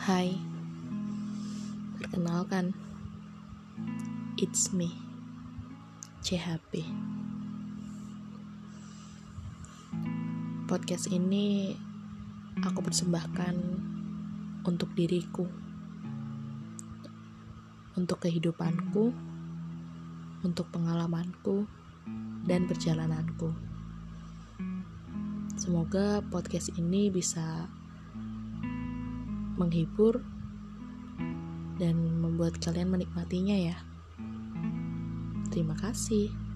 Hai, perkenalkan, it's me, CHP. Podcast ini aku persembahkan untuk diriku, untuk kehidupanku, untuk pengalamanku, dan perjalananku. Semoga podcast ini bisa menghibur dan membuat kalian menikmatinya ya. Terima kasih.